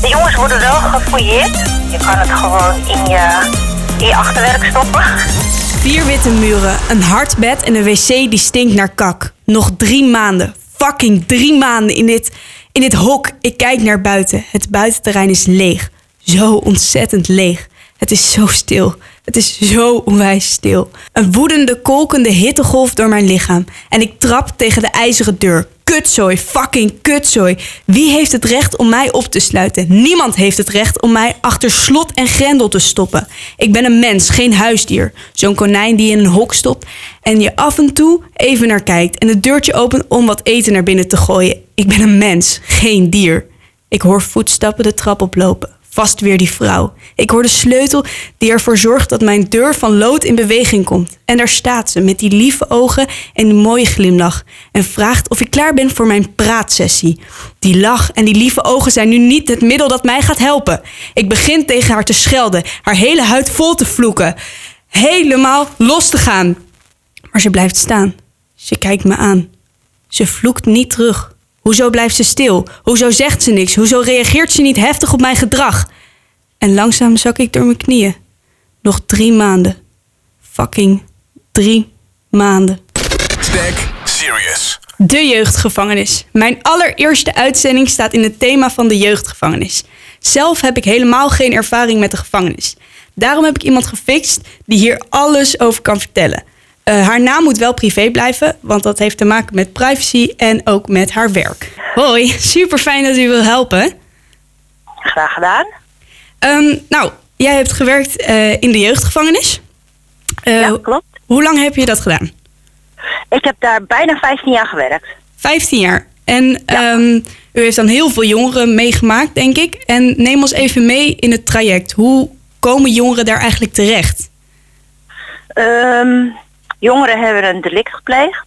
De jongens worden wel gefouilleerd. Je kan het gewoon in je, in je achterwerk stoppen. Vier witte muren, een hard bed en een wc die stinkt naar kak. Nog drie maanden. Fucking drie maanden in dit, in dit hok. Ik kijk naar buiten. Het buitenterrein is leeg. Zo ontzettend leeg. Het is zo stil. Het is zo onwijs stil. Een woedende, kolkende hittegolf door mijn lichaam. En ik trap tegen de ijzeren deur. Kutzooi, fucking kutzooi. Wie heeft het recht om mij op te sluiten? Niemand heeft het recht om mij achter slot en grendel te stoppen. Ik ben een mens, geen huisdier. Zo'n konijn die in een hok stopt en je af en toe even naar kijkt en het deurtje opent om wat eten naar binnen te gooien. Ik ben een mens, geen dier. Ik hoor voetstappen de trap oplopen. Vast weer die vrouw. Ik hoor de sleutel die ervoor zorgt dat mijn deur van lood in beweging komt. En daar staat ze met die lieve ogen en die mooie glimlach. En vraagt of ik klaar ben voor mijn praatsessie. Die lach en die lieve ogen zijn nu niet het middel dat mij gaat helpen. Ik begin tegen haar te schelden, haar hele huid vol te vloeken. Helemaal los te gaan. Maar ze blijft staan. Ze kijkt me aan. Ze vloekt niet terug. Hoezo blijft ze stil? Hoezo zegt ze niks? Hoezo reageert ze niet heftig op mijn gedrag? En langzaam zak ik door mijn knieën. Nog drie maanden. Fucking drie maanden. Stack Serious. De jeugdgevangenis. Mijn allereerste uitzending staat in het thema van de jeugdgevangenis. Zelf heb ik helemaal geen ervaring met de gevangenis. Daarom heb ik iemand gefixt die hier alles over kan vertellen. Uh, haar naam moet wel privé blijven, want dat heeft te maken met privacy en ook met haar werk. Hoi, super fijn dat u wil helpen. Graag gedaan. Um, nou, jij hebt gewerkt uh, in de jeugdgevangenis. Uh, ja, klopt. Hoe lang heb je dat gedaan? Ik heb daar bijna 15 jaar gewerkt. 15 jaar. En ja. um, u heeft dan heel veel jongeren meegemaakt, denk ik. En neem ons even mee in het traject. Hoe komen jongeren daar eigenlijk terecht? Um, Jongeren hebben een delict gepleegd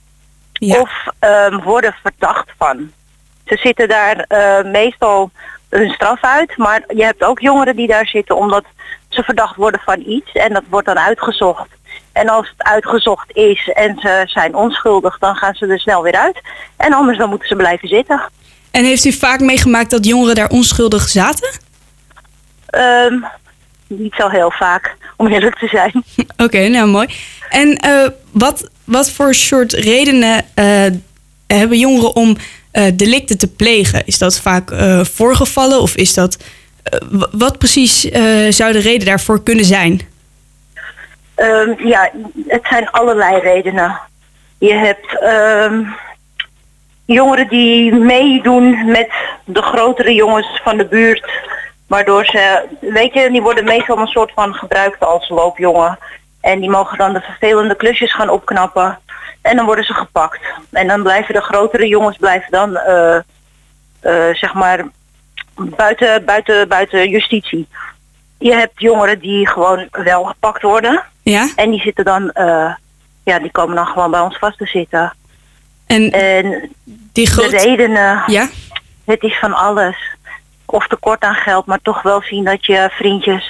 ja. of um, worden verdacht van. Ze zitten daar uh, meestal hun straf uit, maar je hebt ook jongeren die daar zitten omdat ze verdacht worden van iets en dat wordt dan uitgezocht. En als het uitgezocht is en ze zijn onschuldig, dan gaan ze er snel weer uit. En anders dan moeten ze blijven zitten. En heeft u vaak meegemaakt dat jongeren daar onschuldig zaten? Um, niet zo heel vaak, om eerlijk te zijn. Oké, okay, nou mooi. En uh, wat, wat voor soort redenen uh, hebben jongeren om uh, delicten te plegen? Is dat vaak voorgevallen of is dat. wat precies zou de reden daarvoor kunnen zijn? Um, ja, het zijn allerlei redenen. Je hebt um, jongeren die meedoen met de grotere jongens van de buurt Waardoor ze, weet je, die worden meestal een soort van gebruikt als loopjongen. En die mogen dan de vervelende klusjes gaan opknappen. En dan worden ze gepakt. En dan blijven de grotere jongens blijven dan, uh, uh, zeg maar, buiten, buiten, buiten justitie. Je hebt jongeren die gewoon wel gepakt worden. Ja. En die zitten dan, uh, ja, die komen dan gewoon bij ons vast te zitten. En, en die de redenen, ja? het is van alles of tekort aan geld, maar toch wel zien dat je vriendjes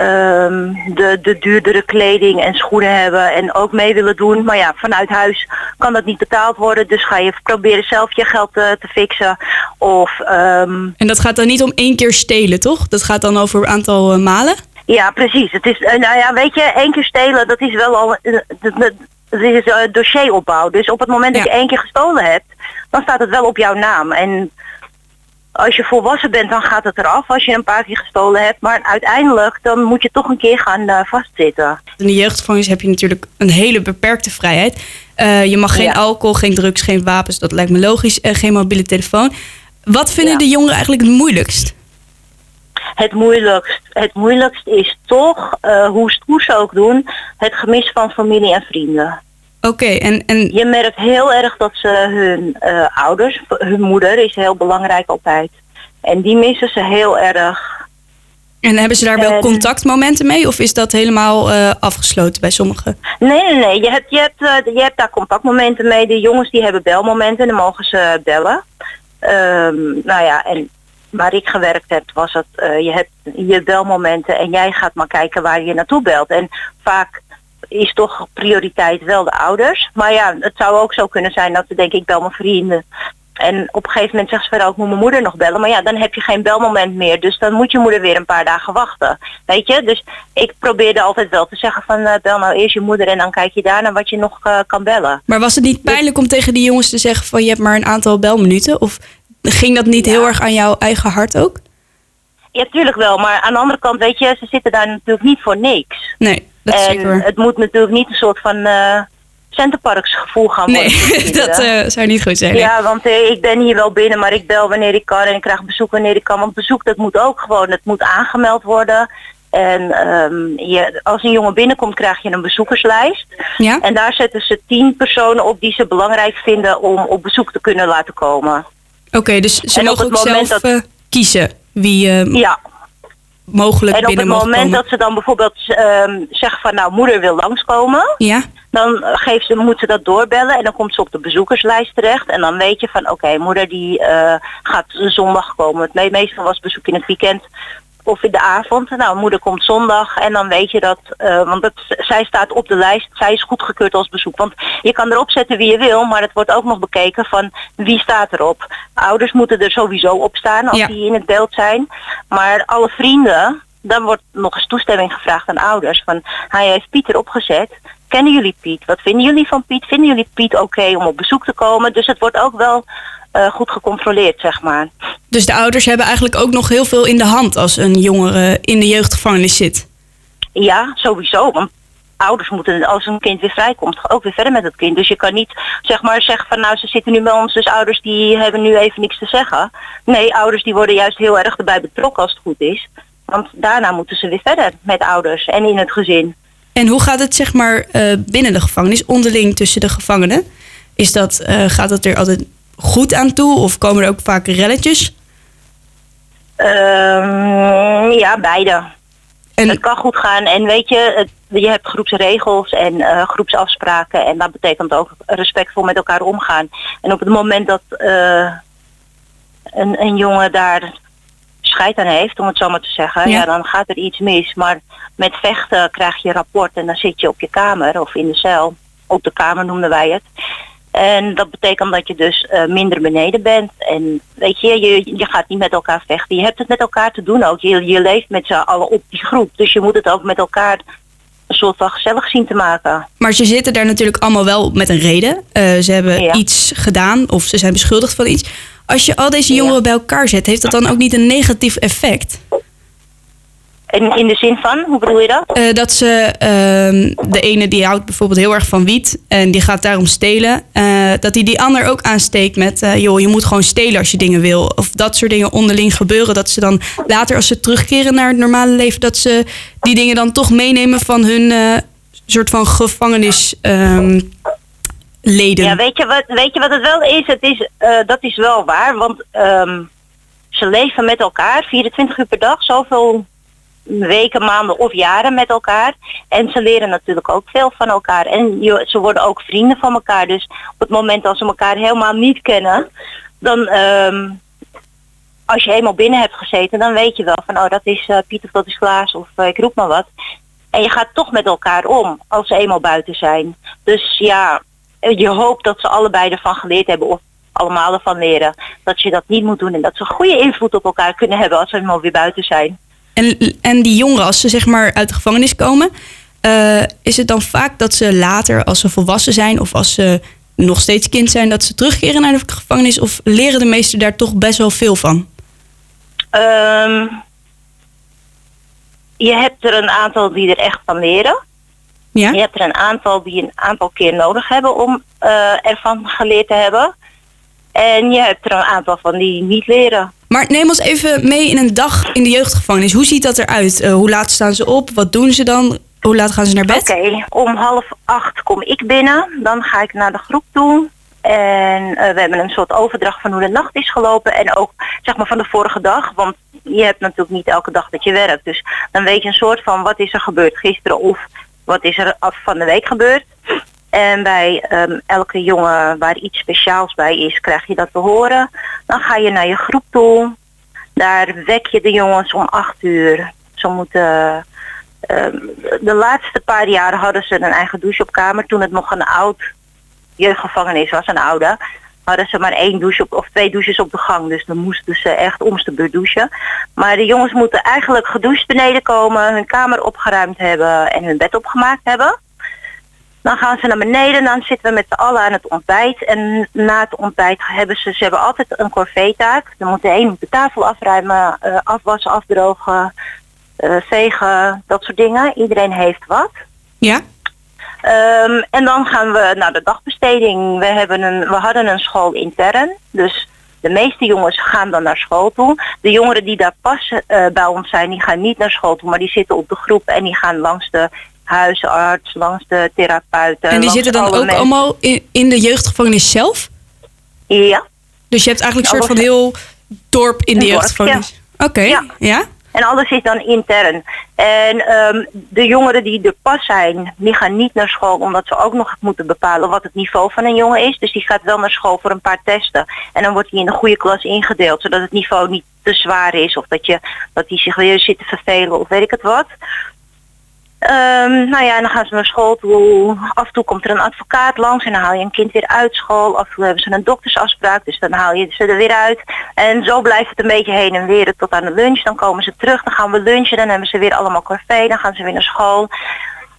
um, de, de duurdere kleding en schoenen hebben en ook mee willen doen. Maar ja, vanuit huis kan dat niet betaald worden, dus ga je proberen zelf je geld te, te fixen. Of, um... En dat gaat dan niet om één keer stelen, toch? Dat gaat dan over een aantal uh, malen? Ja, precies. Het is, uh, nou ja, weet je, één keer stelen, dat is wel al. Het is uh, dossieropbouw. Dus op het moment ja. dat je één keer gestolen hebt, dan staat het wel op jouw naam. En als je volwassen bent, dan gaat het eraf als je een paar keer gestolen hebt. Maar uiteindelijk, dan moet je toch een keer gaan uh, vastzitten. In de jeugdgevangenis heb je natuurlijk een hele beperkte vrijheid. Uh, je mag geen ja. alcohol, geen drugs, geen wapens. Dat lijkt me logisch. Uh, geen mobiele telefoon. Wat vinden ja. de jongeren eigenlijk het moeilijkst? Het moeilijkst, het moeilijkst is toch, hoe stoer ze ook doen, het gemis van familie en vrienden. Oké, okay, en, en... Je merkt heel erg dat ze hun uh, ouders, hun moeder is heel belangrijk altijd. En die missen ze heel erg. En hebben ze daar wel en... contactmomenten mee of is dat helemaal uh, afgesloten bij sommigen? Nee, nee, nee. Je hebt, je, hebt, uh, je hebt daar contactmomenten mee. De jongens die hebben belmomenten en dan mogen ze bellen. Um, nou ja, en waar ik gewerkt heb was het, je hebt je belmomenten en jij gaat maar kijken waar je naartoe belt. En vaak is toch prioriteit wel de ouders. Maar ja, het zou ook zo kunnen zijn dat ze denken, ik bel mijn vrienden. En op een gegeven moment zegt ze verder ook, ik moet mijn moeder nog bellen. Maar ja, dan heb je geen belmoment meer. Dus dan moet je moeder weer een paar dagen wachten. Weet je? Dus ik probeerde altijd wel te zeggen van, eh, bel nou eerst je moeder en dan kijk je daarna wat je nog eh, kan bellen. Maar was het niet pijnlijk om tegen die jongens te zeggen van je hebt maar een aantal belminuten? Of ging dat niet Ja. heel erg aan jouw eigen hart ook? Ja, tuurlijk wel. Maar aan de andere kant, weet je, ze zitten daar natuurlijk niet voor niks. Nee, dat en zeker het moet natuurlijk niet een soort van eh Centerparks gevoel gaan worden. Nee, dat eh, zou niet goed zijn. nee. Ja, want eh, ik ben hier wel binnen, maar ik bel wanneer ik kan en ik krijg bezoek wanneer ik kan. Want bezoek, dat moet ook gewoon, het moet aangemeld worden. En ehm, je, als een jongen binnenkomt, krijg je een bezoekerslijst. Ja? En daar zetten ze tien personen op die ze belangrijk vinden om op bezoek te kunnen laten komen. Oké, dus ze En op mogen het ook moment zelf dat- eh, kiezen wie eh, Ja, mogelijk en op het moment dat ze dan bijvoorbeeld ehm, zeggen van nou moeder wil langskomen. Ja? Dan geeft ze, moet ze dat doorbellen en dan komt ze op de bezoekerslijst terecht. En dan weet je van oké, moeder die eh, gaat zondag komen. Het me- meestal was bezoek in het weekend of in de avond. Nou, moeder komt zondag en dan weet je dat, eh, want het, zij staat op de lijst, zij is goedgekeurd als bezoek. Want je kan erop zetten wie je wil, maar het wordt ook nog bekeken van wie staat erop. Ouders moeten er sowieso op staan als Ja. die in het beeld zijn. Maar alle vrienden, dan wordt nog eens toestemming gevraagd aan ouders. Van hij heeft Piet erop gezet. Kennen jullie Piet? Wat vinden jullie van Piet? Vinden jullie Piet oké om op bezoek te komen? Dus het wordt ook wel eh, goed gecontroleerd, zeg maar. Dus de ouders hebben eigenlijk ook nog heel veel in de hand als een jongere in de jeugdgevangenis zit. Ja, sowieso. Want ouders moeten, als een kind weer vrijkomt, ook weer verder met het kind. Dus je kan niet zeg maar zeggen van nou, ze zitten nu bij ons, dus ouders die hebben nu even niks te zeggen. Nee, ouders die worden juist heel erg erbij betrokken als het goed is. Want daarna moeten ze weer verder met ouders en in het gezin. En hoe gaat het zeg maar eh, binnen de gevangenis, onderling tussen de gevangenen? Is dat, eh, gaat het er altijd goed aan toe of komen er ook vaak relletjes? Ehm, ja, beide. En Het kan goed gaan en weet je, het, je hebt groepsregels en eh, groepsafspraken en dat betekent ook respectvol met elkaar omgaan. En op het moment dat eh, een, een jongen daar scheid aan heeft, om het zo maar te zeggen, Ja. ja. dan gaat er iets mis. Maar met vechten krijg je rapport en dan zit je op je kamer of in de cel. Op de kamer noemden wij het. En dat betekent dat je dus eh, minder beneden bent. En weet je, je, je gaat niet met elkaar vechten. Je hebt het met elkaar te doen ook. Je, je leeft met z'n allen op die groep. Dus je moet het ook met elkaar een soort van gezellig zien te maken. Maar ze zitten daar natuurlijk allemaal wel met een reden. Eh, ze hebben Ja. iets gedaan of ze zijn beschuldigd van iets. Als je al deze Ja. jongeren bij elkaar zet, heeft dat dan ook niet een negatief effect? En in de zin van, hoe bedoel je dat? Eh, dat ze, ehm, de ene die houdt bijvoorbeeld heel erg van wiet en die gaat daarom stelen. eh, dat hij die ander ook aansteekt met, eh, joh, je moet gewoon stelen als je dingen wil. Of dat soort dingen onderling gebeuren. Dat ze dan later, als ze terugkeren naar het normale leven, dat ze die dingen dan toch meenemen van hun soort van gevangenis. ehm, leden. Ja, weet je wat, weet je wat het wel is? Het is dat is wel waar, want ehm, ze leven met elkaar 24 uur per dag, zoveel weken, maanden of jaren met elkaar. En ze leren natuurlijk ook veel van elkaar. En je, ze worden ook vrienden van elkaar. Dus op het moment dat ze elkaar helemaal niet kennen, dan ehm, als je eenmaal binnen hebt gezeten, dan weet je wel van oh dat is eh, Piet of dat is Klaas of eh, ik roep maar wat. En je gaat toch met elkaar om als ze eenmaal buiten zijn. Dus ja, je hoopt dat ze allebei ervan geleerd hebben of allemaal ervan leren. Dat je dat niet moet doen en dat ze goede invloed op elkaar kunnen hebben als ze eenmaal weer buiten zijn. En, en die jongeren, als ze zeg maar uit de gevangenis komen, eh, is het dan vaak dat ze later, als ze volwassen zijn of als ze nog steeds kind zijn, dat ze terugkeren naar de gevangenis? Of leren de meesten daar toch best wel veel van? Ehm, je hebt er een aantal die er echt van leren. Ja? Je hebt er een aantal die een aantal keer nodig hebben om eh, ervan geleerd te hebben. En je hebt er een aantal van die niet leren. Maar neem ons even mee in een dag in de jeugdgevangenis. Hoe ziet dat eruit? Eh, hoe laat staan ze op? Wat doen ze dan? Hoe laat gaan ze naar bed? Oké, om half acht kom ik binnen. Dan ga ik naar de groep toe. En eh, we hebben een soort overdracht van hoe de nacht is gelopen. En ook zeg maar van de vorige dag. Want je hebt natuurlijk niet elke dag dat je werkt. Dus dan weet je een soort van wat is er gebeurd gisteren of wat is er af van de week gebeurd. En bij ehm, elke jongen waar iets speciaals bij is, krijg je dat te horen. Dan ga je naar je groep toe. Daar wek je de jongens om acht uur. Ze moeten... ehm, de laatste paar jaren hadden ze een eigen douche op kamer. Toen het nog een oud jeugdgevangenis was, een oude. hadden ze maar één douche op, of twee douches op de gang. Dus dan moesten ze echt om de beurt douchen. Maar de jongens moeten eigenlijk gedoucht beneden komen, hun kamer opgeruimd hebben en hun bed opgemaakt hebben. Dan gaan ze naar beneden, dan zitten we met z'n allen aan het ontbijt. En na het ontbijt hebben ze, ze hebben altijd een corvée-taak. Dan moet de een de tafel afruimen, uh, afwassen, afdrogen, uh, vegen, dat soort dingen. Iedereen heeft wat. Ja. Um, en dan gaan we naar de dagbesteding. We, hebben een, we hadden een school intern. Dus de meeste jongens gaan dan naar school toe. De jongeren die daar pas uh, bij ons zijn, die gaan niet naar school toe. Maar die zitten op de groep en die gaan langs de huisarts, langs de therapeuten. En die zitten dan ook mensen. allemaal in, in de jeugdgevangenis zelf? Ja. Dus je hebt eigenlijk een soort van heel dorp in de jeugdgevangenis? Ja. Oké, okay. ja. ja. En alles is dan intern. En um, de jongeren die er pas zijn, die gaan niet naar school omdat ze ook nog moeten bepalen wat het niveau van een jongen is. Dus die gaat wel naar school voor een paar testen. En dan wordt hij in een goede klas ingedeeld, zodat het niveau niet te zwaar is. Of dat, je, dat hij zich weer zit te vervelen of weet ik het wat. Um, nou ja, en dan gaan ze naar school toe. Af en toe komt er een advocaat langs en dan haal je een kind weer uit school. Af en toe hebben ze een doktersafspraak, dus dan haal je ze er weer uit. En zo blijft het een beetje heen en weer tot aan de lunch. Dan komen ze terug, dan gaan we lunchen, dan hebben ze weer allemaal café, dan gaan ze weer naar school.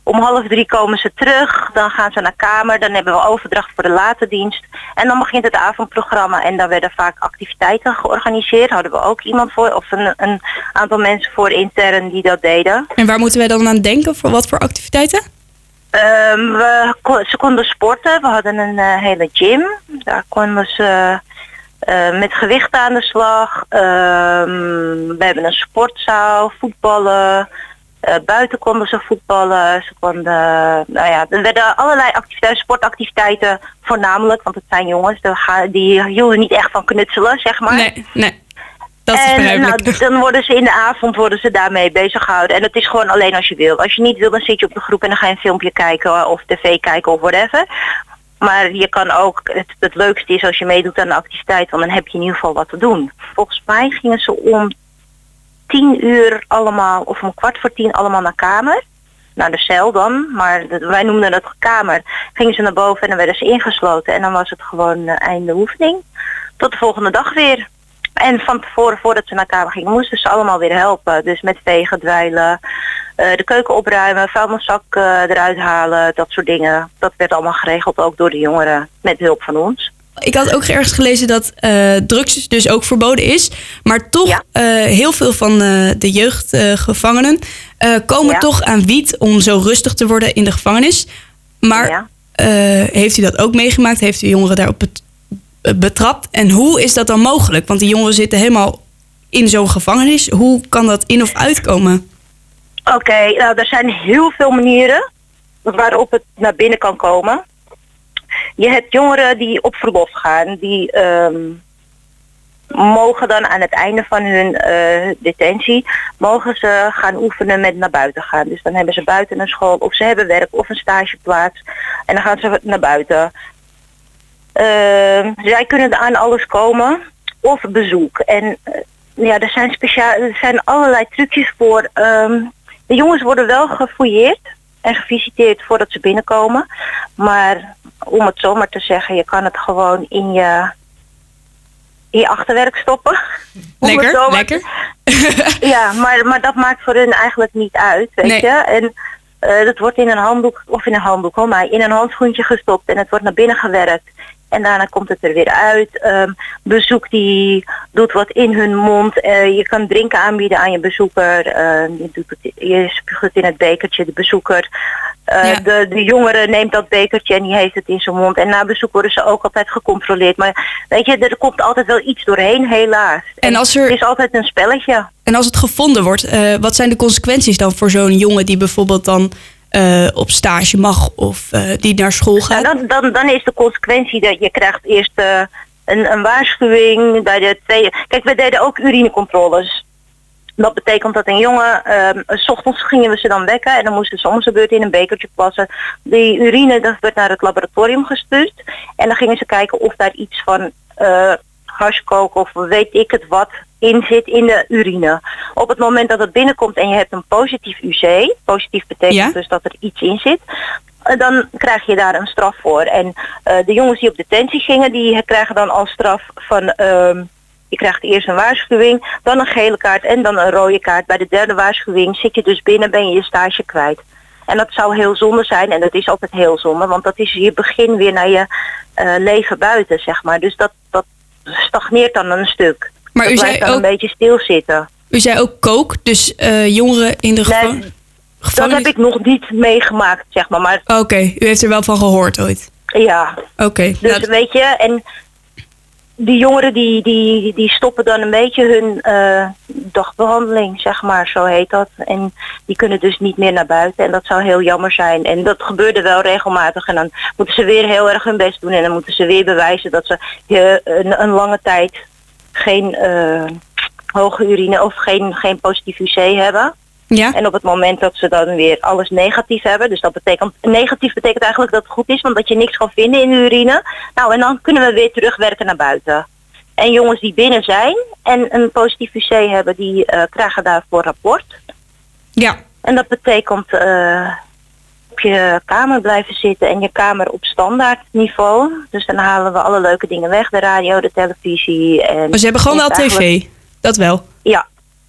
Om half drie komen ze terug, dan gaan ze naar kamer, dan hebben we overdracht voor de late dienst. En dan begint het avondprogramma en dan werden vaak activiteiten georganiseerd. Hadden we ook iemand voor, of een, een aantal mensen voor intern die dat deden. En waar moeten wij dan aan denken? Voor wat voor activiteiten? Um, we, ze konden sporten, we hadden een uh, hele gym. Daar konden ze uh, met gewicht aan de slag. Uh, we hebben een sportzaal, voetballen. Uh, buiten konden ze voetballen. Ze konden, nou ja, er werden allerlei activiteiten, sportactiviteiten voornamelijk, want het zijn jongens, die hielden niet echt van knutselen, zeg maar. Nee, nee. Dat is en nou, dan worden ze in de avond worden ze daarmee bezig gehouden. En het is gewoon alleen als je wil. Als je niet wil, dan zit je op de groep en dan ga je een filmpje kijken of tv kijken of whatever. Maar je kan ook, het, het leukste is als je meedoet aan de activiteit, want dan heb je in ieder geval wat te doen. Volgens mij gingen ze om tien uur allemaal, of om kwart voor tien allemaal naar kamer. Naar de cel dan, maar wij noemden het kamer. Gingen ze naar boven en dan werden ze ingesloten. En dan was het gewoon uh, einde oefening. Tot de volgende dag weer. En van tevoren, voordat ze naar kamer gingen, moesten ze allemaal weer helpen. Dus met vegen, dweilen, uh, de keuken opruimen, vuilniszak uh, eruit halen, dat soort dingen. Dat werd allemaal geregeld ook door de jongeren met hulp van ons. Ik had ook ergens gelezen dat uh, drugs dus ook verboden is. Maar toch, ja. uh, heel veel van uh, de jeugdgevangenen komen ja. toch aan wiet om zo rustig te worden in de gevangenis. Maar ja. heeft u dat ook meegemaakt? Heeft u jongeren daarop bet betrapt? En hoe is dat dan mogelijk? Want die jongeren zitten helemaal in zo'n gevangenis. Hoe kan dat in of uitkomen? Oké, okay, nou, er zijn heel veel manieren waarop het naar binnen kan komen. Je hebt jongeren die op verlof gaan, die um, mogen dan aan het einde van hun uh, detentie, mogen ze gaan oefenen met naar buiten gaan. Dus dan hebben ze buiten een school, of ze hebben werk of een stageplaats en dan gaan ze naar buiten. Uh, zij kunnen aan alles komen of bezoek. En uh, ja, er zijn, speciaal, er zijn allerlei trucjes voor. Um, de jongens worden wel gefouilleerd en gevisiteerd voordat ze binnenkomen. Maar om het zomaar te zeggen, je kan het gewoon in je, in je achterwerk stoppen. Lekker, lekker. ja, maar, maar dat maakt voor hun eigenlijk niet uit, weet nee. je. En uh, dat wordt in een handdoek, of in een handdoek hoor, maar in een handschoentje gestopt en het wordt naar binnen gewerkt. En daarna komt het er weer uit. Um, bezoek die doet wat in hun mond. Uh, je kan drinken aanbieden aan je bezoeker. Uh, je, doet het, je spuugt in het bekertje, de bezoeker. Uh, ja. de, de jongere neemt dat bekertje en die heeft het in zijn mond. En na bezoek worden ze ook altijd gecontroleerd. Maar weet je, er komt altijd wel iets doorheen, helaas. En als er... Het is altijd een spelletje. En als het gevonden wordt, wat zijn de consequenties dan voor zo'n jongen die bijvoorbeeld dan uh, op stage mag of uh, die naar school gaat? Dan, dan, dan is de consequentie dat je krijgt eerst uh, een, een waarschuwing bij de tweede. Kijk, we deden ook urinecontroles. Dat betekent dat een jongen, uh, s ochtends gingen we ze dan wekken en dan moesten ze om zijn beurt in een bekertje plassen. Die urine dat werd naar het laboratorium gestuurd en dan gingen ze kijken of daar iets van harskook of weet ik het wat in zit in de urine. Op het moment dat het binnenkomt en je hebt een positief UC, positief betekent ja? dus dat er iets in zit, dan krijg je daar een straf voor. En eh, de jongens die op detentie gingen, die krijgen dan als straf van... ehm, je krijgt eerst een waarschuwing, dan een gele kaart en dan een rode kaart. Bij de derde waarschuwing zit je dus binnen, ben je je stage kwijt. En dat zou heel zonde zijn en dat is altijd heel zonde, want dat is je begin weer naar je eh, leven buiten, zeg maar. Dus dat stagneert dan een stuk. Maar dat u blijft zei, dan ook, een beetje stilzitten. u zei ook kook, dus eh, jongeren in de Nee, dat heb ik nog niet meegemaakt, zeg maar. Maar Oké, u heeft er wel van gehoord ooit. ja, Oké, Dus nou, weet je, en die jongeren die, die, die stoppen dan een beetje hun eh, dagbehandeling, zeg maar, zo heet dat. En die kunnen dus niet meer naar buiten en dat zou heel jammer zijn. En dat gebeurde wel regelmatig en dan moeten ze weer heel erg hun best doen en dan moeten ze weer bewijzen dat ze eh, een, een lange tijd geen eh, hoge urine of geen, geen positief UC hebben. Ja? En op het moment dat ze dan weer alles negatief hebben, dus dat betekent, negatief betekent eigenlijk dat het goed is, want dat je niks kan vinden in de urine. Nou, en dan kunnen we weer terugwerken naar buiten. En jongens die binnen zijn en een positief UC hebben, die eh, krijgen daarvoor rapport. Ja, En dat betekent eh, op je kamer blijven zitten en je kamer op standaard niveau. Dus dan halen we alle leuke dingen weg, de radio, de televisie. En maar ze hebben gewoon wel tv. Dat wel. Ja,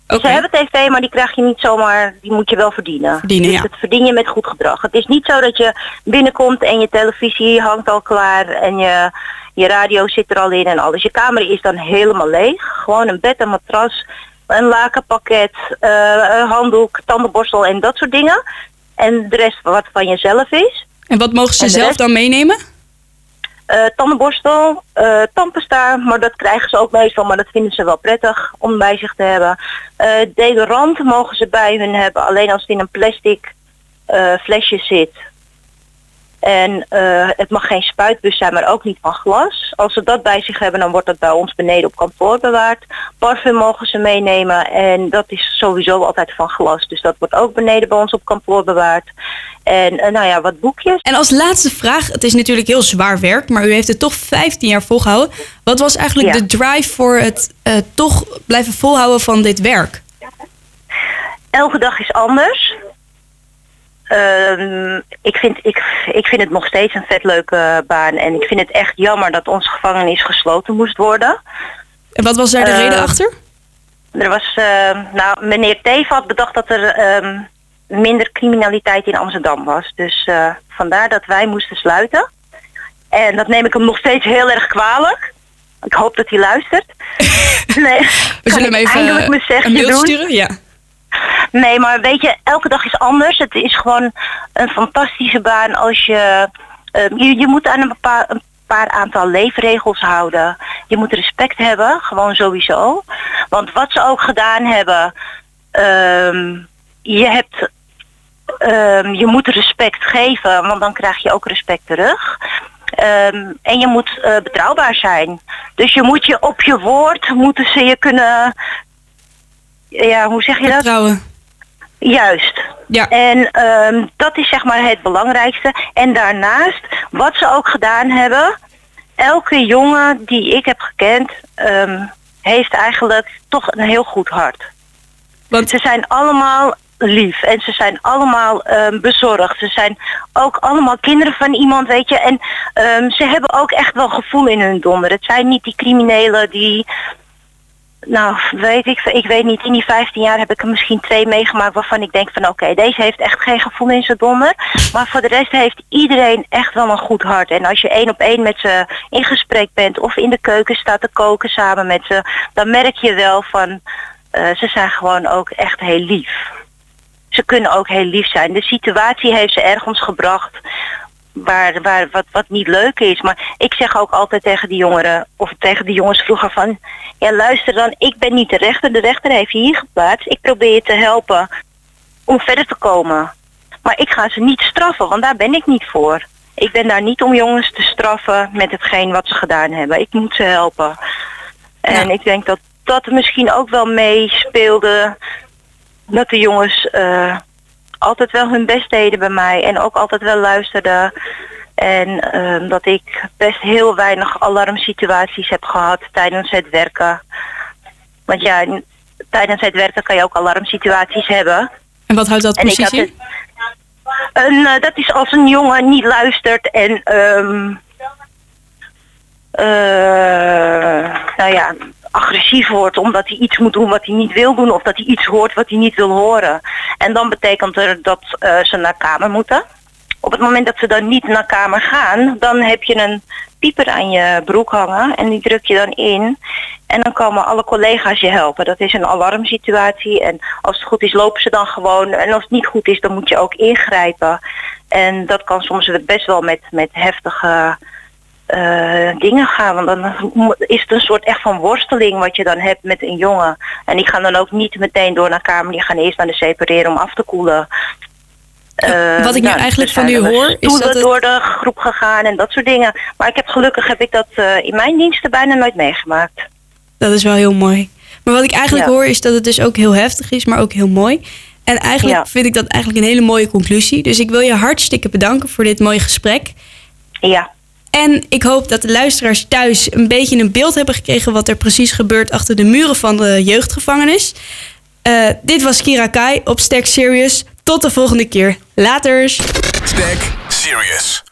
Ze hebben tv, maar die krijg je niet zomaar, die moet je wel verdienen. Verdienen, dus ja. dat verdien je met goed gedrag. Het is niet zo dat je binnenkomt en je televisie hangt al klaar en je, je radio zit er al in en alles. Je kamer is dan helemaal leeg. Gewoon een bed, een matras, een lakenpakket, eh, een handdoek, tandenborstel en dat soort dingen. En de rest wat van jezelf is. En wat mogen ze En zelf rest? dan meenemen? Eh, tandenborstel, eh tandpasta, maar dat krijgen ze ook meestal, maar dat vinden ze wel prettig om bij zich te hebben. Eh deodorant mogen ze bij hun hebben, alleen als het in een plastic flesje zit. En eh, het mag geen spuitbus zijn, maar ook niet van glas. Als ze dat bij zich hebben, dan wordt dat bij ons beneden op kantoor bewaard. Parfum mogen ze meenemen en dat is sowieso altijd van glas. Dus dat wordt ook beneden bij ons op kantoor bewaard. En eh, nou ja, wat boekjes. En als laatste vraag, het is natuurlijk heel zwaar werk, maar u heeft het toch 15 jaar volgehouden. Wat was eigenlijk Ja. de drive voor het eh, toch blijven volhouden van dit werk? elke dag is anders. Ehm, ik, vind, ik, ik vind het nog steeds een vet leuke baan. En ik vind het echt jammer dat onze gevangenis gesloten moest worden. En wat was daar de Eh, reden achter? Er was, ehm, nou, meneer Teef had bedacht dat er ehm, minder criminaliteit in Amsterdam was. Dus eh, vandaar dat wij moesten sluiten. En dat neem ik hem nog steeds heel erg kwalijk. Ik hoop dat hij luistert. Nee, We zullen hem even eindelijk eh, mijn zegje een mail sturen. Ja. Nee, maar weet je, elke dag is anders. Het is gewoon een fantastische baan als je... eh, je, je moet aan een, een paar aantal leefregels houden. Je moet respect hebben, gewoon sowieso. Want wat ze ook gedaan hebben... ehm, je hebt... ehm, je moet respect geven, want dan krijg je ook respect terug. Ehm, en je moet eh, betrouwbaar zijn. Dus je moet je op je woord, moeten ze je kunnen... Ja, hoe zeg je dat? Vertrouwen. Juist. Ja. En ehm, dat is zeg maar het belangrijkste. En daarnaast, wat ze ook gedaan hebben, elke jongen die ik heb gekend, ehm, heeft eigenlijk toch een heel goed hart. Want Ze zijn allemaal lief en ze zijn allemaal ehm, bezorgd. Ze zijn ook allemaal kinderen van iemand, weet je. En ze hebben ook echt wel gevoel in hun donder. Het zijn niet die criminelen die... Nou, weet ik, ik weet niet. In die 15 jaar heb ik er misschien twee meegemaakt waarvan ik denk van oké, deze heeft echt geen gevoel in zijn donder. Maar voor de rest heeft iedereen echt wel een goed hart. En als je één op één met ze in gesprek bent of in de keuken staat te koken samen met ze, dan merk je wel van eh, ze zijn gewoon ook echt heel lief. Ze kunnen ook heel lief zijn. De situatie heeft ze ergens gebracht waar, waar, wat, wat niet leuk is. Maar ik zeg ook altijd tegen die jongeren, of tegen die jongens vroeger van... Ja, luister dan, ik ben niet de rechter. De rechter heeft je hier geplaatst. Ik probeer je te helpen om verder te komen. Maar ik ga ze niet straffen, want daar ben ik niet voor. Ik ben daar niet om jongens te straffen met hetgeen wat ze gedaan hebben. Ik moet ze helpen. En Ja. ik denk dat dat misschien ook wel meespeelde... dat de jongens eh, altijd wel hun best deden bij mij en ook altijd wel luisterden. En ehm, dat ik best heel weinig alarmsituaties heb gehad tijdens het werken. Want ja, tijdens het werken kan je ook alarmsituaties hebben. en wat houdt dat En precies in? Een, eh, dat is als een jongen niet luistert en ehm eh, nou ja, agressief wordt omdat hij iets moet doen wat hij niet wil doen of dat hij iets hoort wat hij niet wil horen. En dan betekent er dat eh, ze naar kamer moeten. Op het moment dat ze dan niet naar kamer gaan, dan heb je een pieper aan je broek hangen en die druk je dan in. En dan komen alle collega's je helpen. Dat is een alarmsituatie en als het goed is lopen ze dan gewoon. En als het niet goed is dan moet je ook ingrijpen. En dat kan soms best wel met, met heftige eh, dingen gaan. Want dan is het een soort echt van worsteling wat je dan hebt met een jongen. En die gaan dan ook niet meteen door naar kamer. Die gaan eerst naar de separeren om af te koelen. Uh, wat ik nu nou, eigenlijk er van u hoor, is dat het... door de groep gegaan en dat soort dingen. Maar ik heb gelukkig heb ik dat eh, in mijn diensten bijna nooit meegemaakt. Dat is wel heel mooi. Maar wat ik eigenlijk Ja. hoor is dat het dus ook heel heftig is, maar ook heel mooi. En eigenlijk Ja. vind ik dat eigenlijk een hele mooie conclusie. Dus ik wil je hartstikke bedanken voor dit mooie gesprek. Ja, En ik hoop dat de luisteraars thuis een beetje een beeld hebben gekregen wat er precies gebeurt achter de muren van de jeugdgevangenis. Eh, dit was Kira Kai op Stack Serious. Tot de volgende keer. Laters! Stack Serious.